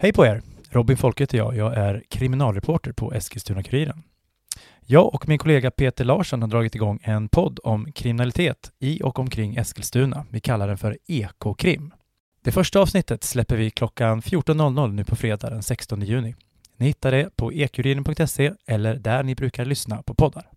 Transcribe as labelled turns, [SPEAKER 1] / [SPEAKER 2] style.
[SPEAKER 1] Hej på er! Robin Folke heter jag. Jag är kriminalreporter på Eskilstuna-Kuriren. Jag och min kollega Peter Larsson har dragit igång en podd om kriminalitet i och omkring Eskilstuna. Vi kallar den för Ekokrim. Det första avsnittet släpper vi klockan 14.00 nu på fredag den 16 juni. Ni hittar det på ekuriren.se eller där ni brukar lyssna på poddar.